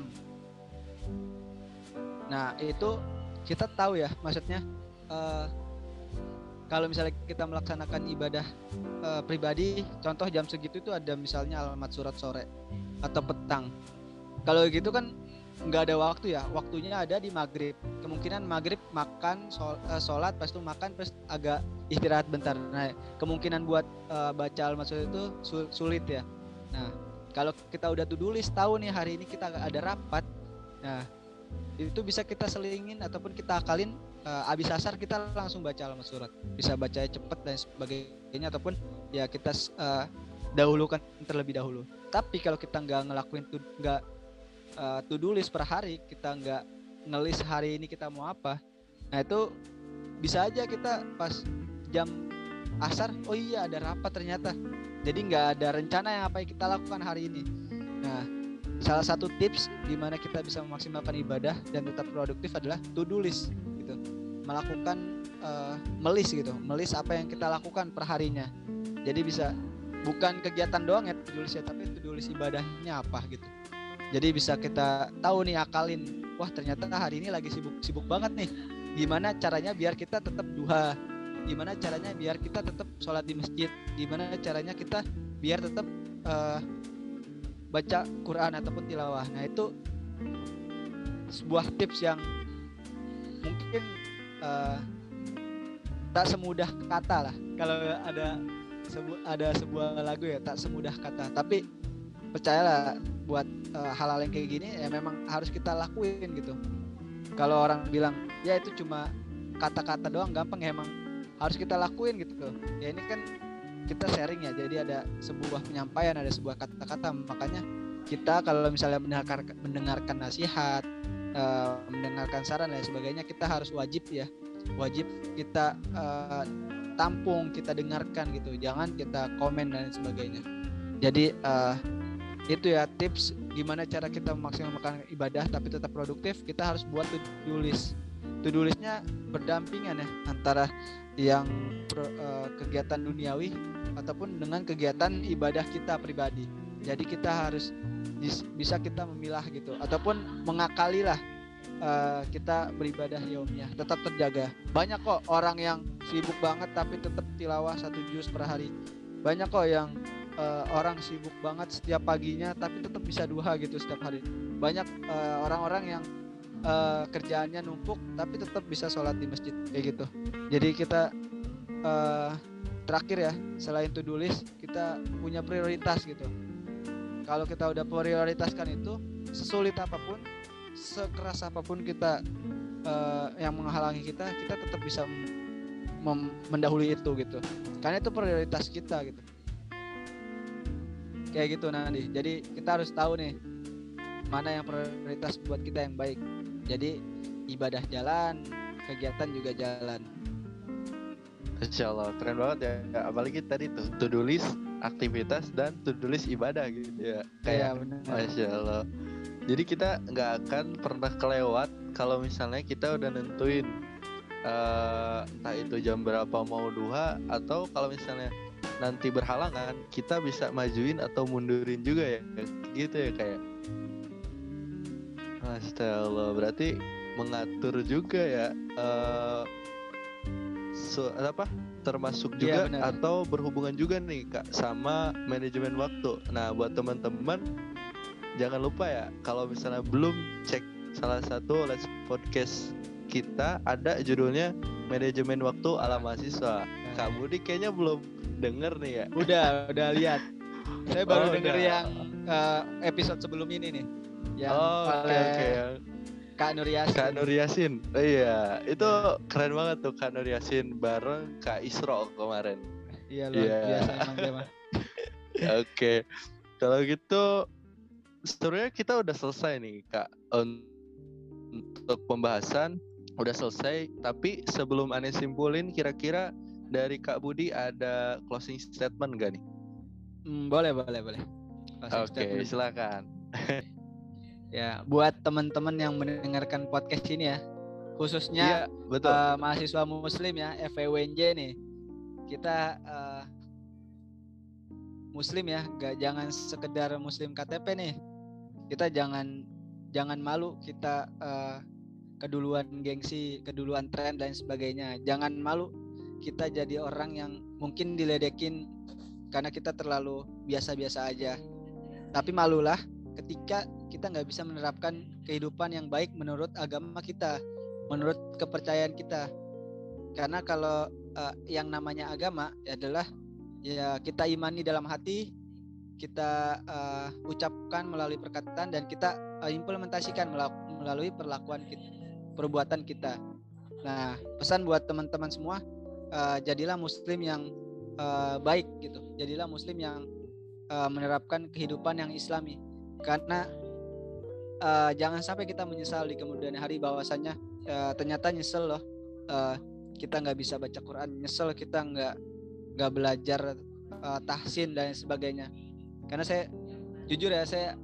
Nah, itu kita tahu ya, maksudnya eh, kalau misalnya kita melaksanakan ibadah eh, pribadi, contoh jam segitu itu ada misalnya alamat surat sore atau petang. Kalau gitu kan nggak ada waktu ya, waktunya ada di maghrib. Kemungkinan maghrib makan, eh, sholat, pas itu makan, terus agak istirahat bentar. Nah, kemungkinan buat eh, baca alamat surat itu su- sulit ya. Nah, kalau kita udah to-do list tahu nih hari ini kita ada rapat, nah itu bisa kita selingin ataupun kita akalin eh, abis asar kita langsung baca alamat surat bisa baca cepet dan sebagainya ataupun ya kita eh, dahulukan terlebih dahulu tapi kalau kita nggak ngelakuin nggak eh, to do list per hari kita nggak ngelis hari ini kita mau apa. Nah itu bisa aja kita pas jam asar oh iya ada rapat ternyata. Jadi nggak ada rencana yang apa yang kita lakukan hari ini. Nah salah satu tips gimana kita bisa memaksimalkan ibadah dan tetap produktif adalah to do list gitu. Melakukan eh, melis gitu melis apa yang kita lakukan per harinya. Jadi bisa bukan kegiatan doang ya to do list ya tapi to do list ibadahnya apa gitu jadi bisa kita tahu nih akalin wah ternyata hari ini lagi sibuk sibuk banget nih gimana caranya biar kita tetap duha gimana caranya biar kita tetap sholat di masjid gimana caranya kita biar tetap eh, baca Quran ataupun tilawah. Nah itu sebuah tips yang mungkin eh, tak semudah kata lah. Kalau ada sebu ada sebuah lagu ya tak semudah kata. Tapi percayalah buat eh, hal-hal yang kayak gini ya memang harus kita lakuin gitu. Kalau orang bilang ya itu cuma kata-kata doang gampang ya emang harus kita lakuin gitu loh. Ya ini kan kita sharing ya jadi ada sebuah penyampaian ada sebuah kata-kata makanya kita kalau misalnya mendengarkan mendengarkan nasihat eh, mendengarkan saran dan sebagainya kita harus wajib ya wajib kita eh, tampung kita dengarkan gitu jangan kita komen dan sebagainya jadi eh, itu ya tips gimana cara kita memaksimalkan ibadah tapi tetap produktif kita harus buat to-do list to-do listnya berdampingan ya antara yang eh, kegiatan duniawi ataupun dengan kegiatan ibadah kita pribadi. Jadi kita harus bisa kita memilah gitu ataupun mengakali lah uh, kita beribadah yaumiyah tetap terjaga. Banyak kok orang yang sibuk banget tapi tetap tilawah satu juz per hari. Banyak kok yang uh, orang sibuk banget setiap paginya tapi tetap bisa dua gitu setiap hari. Banyak uh, orang-orang uh, yang uh, kerjaannya numpuk tapi tetap bisa sholat di masjid kayak gitu. Jadi kita uh, terakhir ya selain to do kita punya prioritas gitu. Kalau kita udah prioritaskan itu sesulit apa pun sekeras apa pun kita uh, yang menghalangi kita kita tetap bisa mendahului itu gitu karena itu prioritas kita gitu kayak gitu nanti jadi kita harus tahu nih mana yang prioritas buat kita yang baik. Jadi ibadah jalan kegiatan juga jalan. Insya Allah keren banget ya. ya apalagi tadi tuh to do list aktivitas dan to do list ibadah gitu ya. Kayak ya, Masya Allah. Jadi kita nggak akan pernah kelewat kalau misalnya kita udah nentuin uh, entah itu jam berapa mau duha atau kalau misalnya nanti berhalangan kita bisa majuin atau mundurin juga ya gitu ya kayak. Allah berarti mengatur juga ya uh, so, apa termasuk iya, juga ya, atau berhubungan juga nih kak sama manajemen waktu. Nah buat teman-teman jangan lupa ya kalau misalnya belum cek salah satu let's podcast kita ada judulnya manajemen waktu ala mahasiswa. Kak Budi kayaknya belum denger nih ya. Udah, udah lihat. Saya baru oh, denger udah. yang uh, episode sebelum ini nih. Yang oh, oke okay, okay. Kak Nur Yasin. Kak Nur Yasin. Oh, iya, itu keren banget tuh Kak Nur Yasin bareng Kak Isro kemarin. Iya, luar yeah. biasa emang dia mah. Oke. Kalau gitu sebenarnya kita udah selesai nih kak untuk pembahasan udah selesai tapi sebelum aneh simpulin kira-kira dari kak Budi ada closing statement gak nih? Hmm, boleh boleh boleh. Oke okay, silakan. ya buat teman-teman yang mendengarkan podcast ini ya khususnya iya, betul. Uh, mahasiswa muslim ya FEWNJ nih kita uh, muslim ya gak jangan sekedar muslim KTP nih kita jangan jangan malu kita uh, keduluan gengsi, keduluan tren dan sebagainya. Jangan malu kita jadi orang yang mungkin diledekin karena kita terlalu biasa-biasa aja. Tapi malulah ketika kita nggak bisa menerapkan kehidupan yang baik menurut agama kita, menurut kepercayaan kita. Karena kalau uh, yang namanya agama adalah ya kita imani dalam hati, kita uh, ucapkan melalui perkataan dan kita uh, implementasikan melalui perlakuan kita, perbuatan kita. Nah, pesan buat teman-teman semua, uh, jadilah muslim yang uh, baik gitu. Jadilah muslim yang uh, menerapkan kehidupan yang islami. Karena uh, jangan sampai kita menyesal di kemudian hari bahwasanya uh, ternyata nyesel loh uh, kita nggak bisa baca Quran, nyesel kita nggak nggak belajar uh, tahsin dan sebagainya karena saya jujur ya saya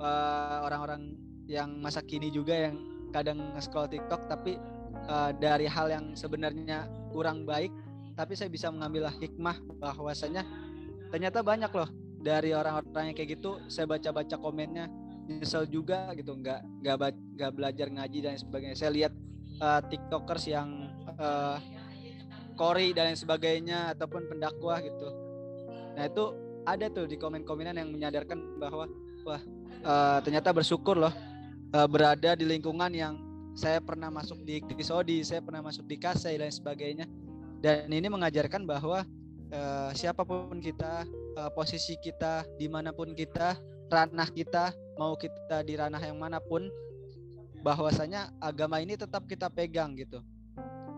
uh, orang-orang yang masa kini juga yang kadang scroll TikTok tapi uh, dari hal yang sebenarnya kurang baik tapi saya bisa mengambil hikmah bahwasanya ternyata banyak loh dari orang-orang yang kayak gitu saya baca-baca komennya nyesel juga gitu nggak nggak nggak belajar ngaji dan sebagainya. Saya lihat uh, tiktokers yang uh, kori dan sebagainya ataupun pendakwah gitu. Nah itu ada tuh di komen-komenan yang menyadarkan bahwa wah uh, ternyata bersyukur loh uh, berada di lingkungan yang saya pernah masuk di Kisodi, saya pernah masuk di Kasai dan sebagainya. Dan ini mengajarkan bahwa uh, siapa pun kita, uh, posisi kita, di mana pun kita, ranah kita, mau kita di ranah yang mana pun, bahwasanya agama ini tetap kita pegang gitu.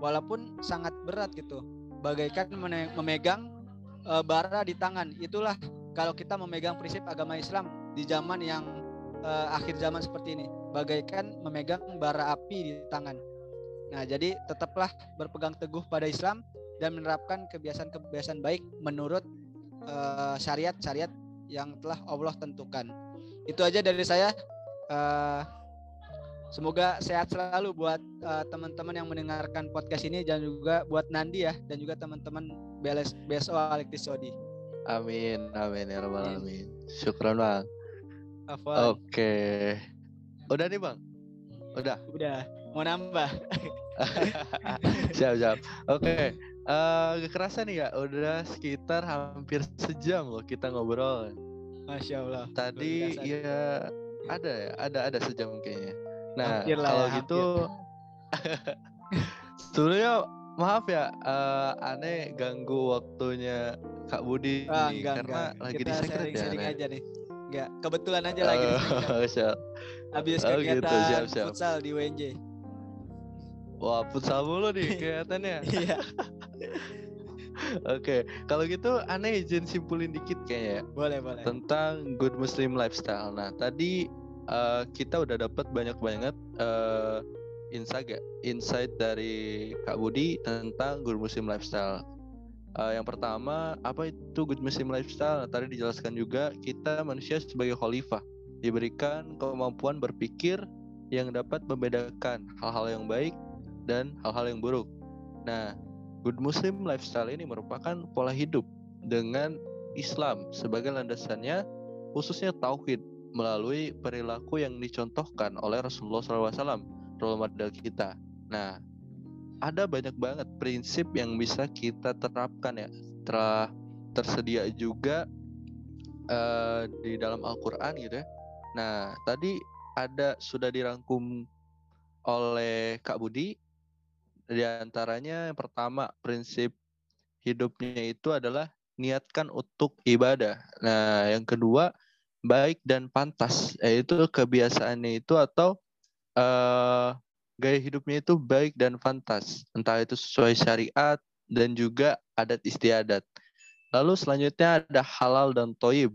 Walaupun sangat berat gitu, bagaikan memegang uh, bara di tangan. Itulah kalau kita memegang prinsip agama Islam di zaman yang uh, akhir zaman seperti ini, bagaikan memegang bara api di tangan. Nah, jadi tetaplah berpegang teguh pada Islam dan menerapkan kebiasaan-kebiasaan baik menurut uh, syariat-syariat yang telah Allah tentukan. Itu aja dari saya. Uh, Semoga sehat selalu buat uh, teman-teman yang mendengarkan podcast ini dan juga buat Nandi ya dan juga teman-teman BSO Alektis Sodi. Amin, amin ya rabbal alamin. Syukran bang. Oke, udah nih bang. Udah. Udah. Mau nambah. siap siap. Oke. Okay. Uh, gak kerasa nih ya, udah sekitar hampir sejam loh kita ngobrol. Masya Allah. Tadi ya ada ya, ada ada sejam kayaknya. Nah Hampir lah kalau ya, gitu, sebenarnya maaf ya, uh, aneh ganggu waktunya Kak Budi Ah, nih, enggak, karena enggak. lagi Kita di secret ya. Aneh. aja nih. Enggak, kebetulan aja lagi di Oh. Habis Oh, gitu, kegiatan siap, siap. futsal di UNJ. Wah, futsal mulu nih kelihatannya. Iya, Oke, kalau gitu aneh izin simpulin dikit kayaknya ya, boleh, boleh. tentang good Muslim lifestyle. Nah, tadi uh, kita udah dapat banyak banget uh, insight insight dari Kak Budi tentang good Muslim lifestyle. Uh, yang pertama, apa itu good Muslim lifestyle? Nah, tadi dijelaskan juga kita manusia sebagai khalifah diberikan kemampuan berpikir yang dapat membedakan hal-hal yang baik dan hal-hal yang buruk. Nah, good Muslim lifestyle ini merupakan pola hidup dengan Islam sebagai landasannya, khususnya tauhid melalui perilaku yang dicontohkan oleh Rasulullah SAW, role model kita. Nah, ada banyak banget prinsip yang bisa kita terapkan ya. Telah tersedia juga uh, di dalam Al-Quran gitu ya. Nah, tadi ada sudah dirangkum oleh Kak Budi. Di antaranya yang pertama prinsip hidupnya itu adalah niatkan untuk ibadah. Nah, yang kedua baik dan pantas, yaitu kebiasaannya itu atau uh, gaya hidupnya itu baik dan pantas, entah itu sesuai syariat dan juga adat istiadat. Lalu selanjutnya ada halal dan toib,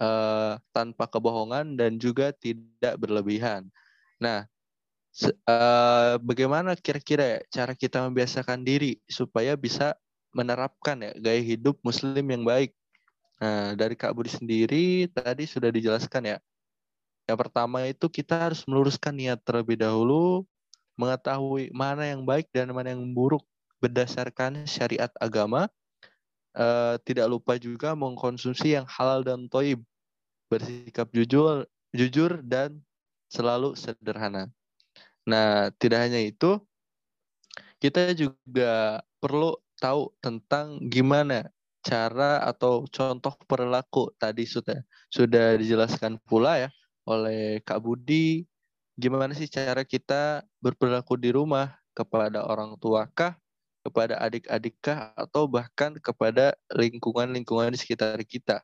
uh, tanpa kebohongan dan juga tidak berlebihan. Nah, uh, bagaimana kira-kira ya cara kita membiasakan diri supaya bisa menerapkan ya gaya hidup Muslim yang baik? Nah, dari Kak Budi sendiri tadi sudah dijelaskan ya. Yang pertama itu kita harus meluruskan niat terlebih dahulu, mengetahui mana yang baik dan mana yang buruk berdasarkan syariat agama. Uh, tidak lupa juga mengkonsumsi yang halal dan toib, bersikap jujur, jujur dan selalu sederhana. Nah, tidak hanya itu, kita juga perlu tahu tentang gimana cara atau contoh perilaku tadi sudah sudah dijelaskan pula ya oleh Kak Budi gimana sih cara kita berperilaku di rumah kepada orang tua kah kepada adik-adik kah atau bahkan kepada lingkungan-lingkungan di sekitar kita.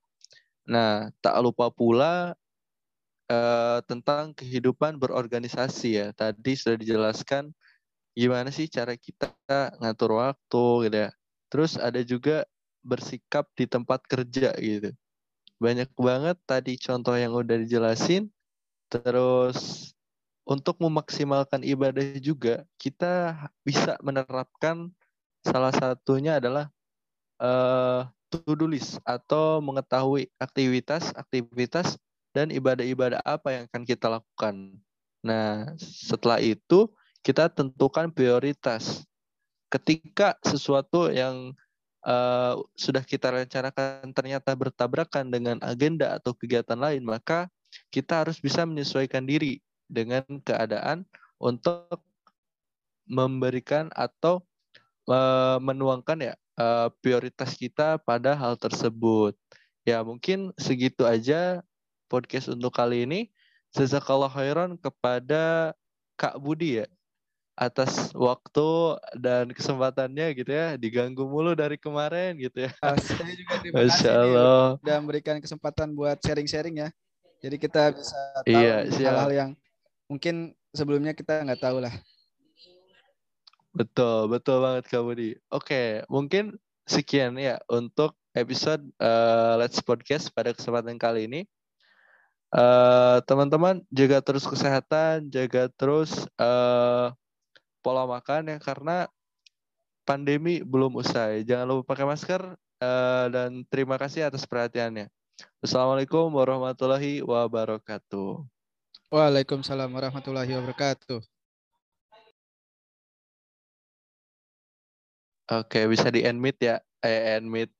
Nah, tak lupa pula uh, tentang kehidupan berorganisasi ya. Tadi sudah dijelaskan gimana sih cara kita ngatur waktu gitu ya. Terus ada juga bersikap di tempat kerja gitu. Banyak banget tadi contoh yang udah dijelasin. Terus untuk memaksimalkan ibadah juga kita bisa menerapkan salah satunya adalah uh, to-do list atau mengetahui aktivitas-aktivitas dan ibadah-ibadah apa yang akan kita lakukan. Nah, setelah itu kita tentukan prioritas. Ketika sesuatu yang uh, sudah kita rencanakan ternyata bertabrakan dengan agenda atau kegiatan lain, maka kita harus bisa menyesuaikan diri dengan keadaan untuk memberikan atau uh, menuangkan ya uh, prioritas kita pada hal tersebut. Ya mungkin segitu aja podcast untuk kali ini. Jazakallah khairan kepada Kak Budi ya atas waktu dan kesempatannya gitu ya diganggu mulu dari kemarin gitu ya. Ah, saya juga terima Masya kasih nih Allah. udah memberikan kesempatan buat sharing-sharing ya. Jadi kita bisa tahu Iya, nih siap. hal-hal yang mungkin sebelumnya kita nggak tahu lah. Betul, betul banget Kak Budi. Oke, mungkin sekian ya untuk episode eh, Let's Podcast pada kesempatan kali ini. Eh, Teman-teman jaga terus kesehatan, jaga terus eh, pola makan ya karena pandemi belum usai. Jangan lupa pakai masker eh, dan terima kasih atas perhatiannya. Assalamualaikum warahmatullahi wabarakatuh. Waalaikumsalam warahmatullahi wabarakatuh. Oke, bisa di end meet ya. Eh, end meet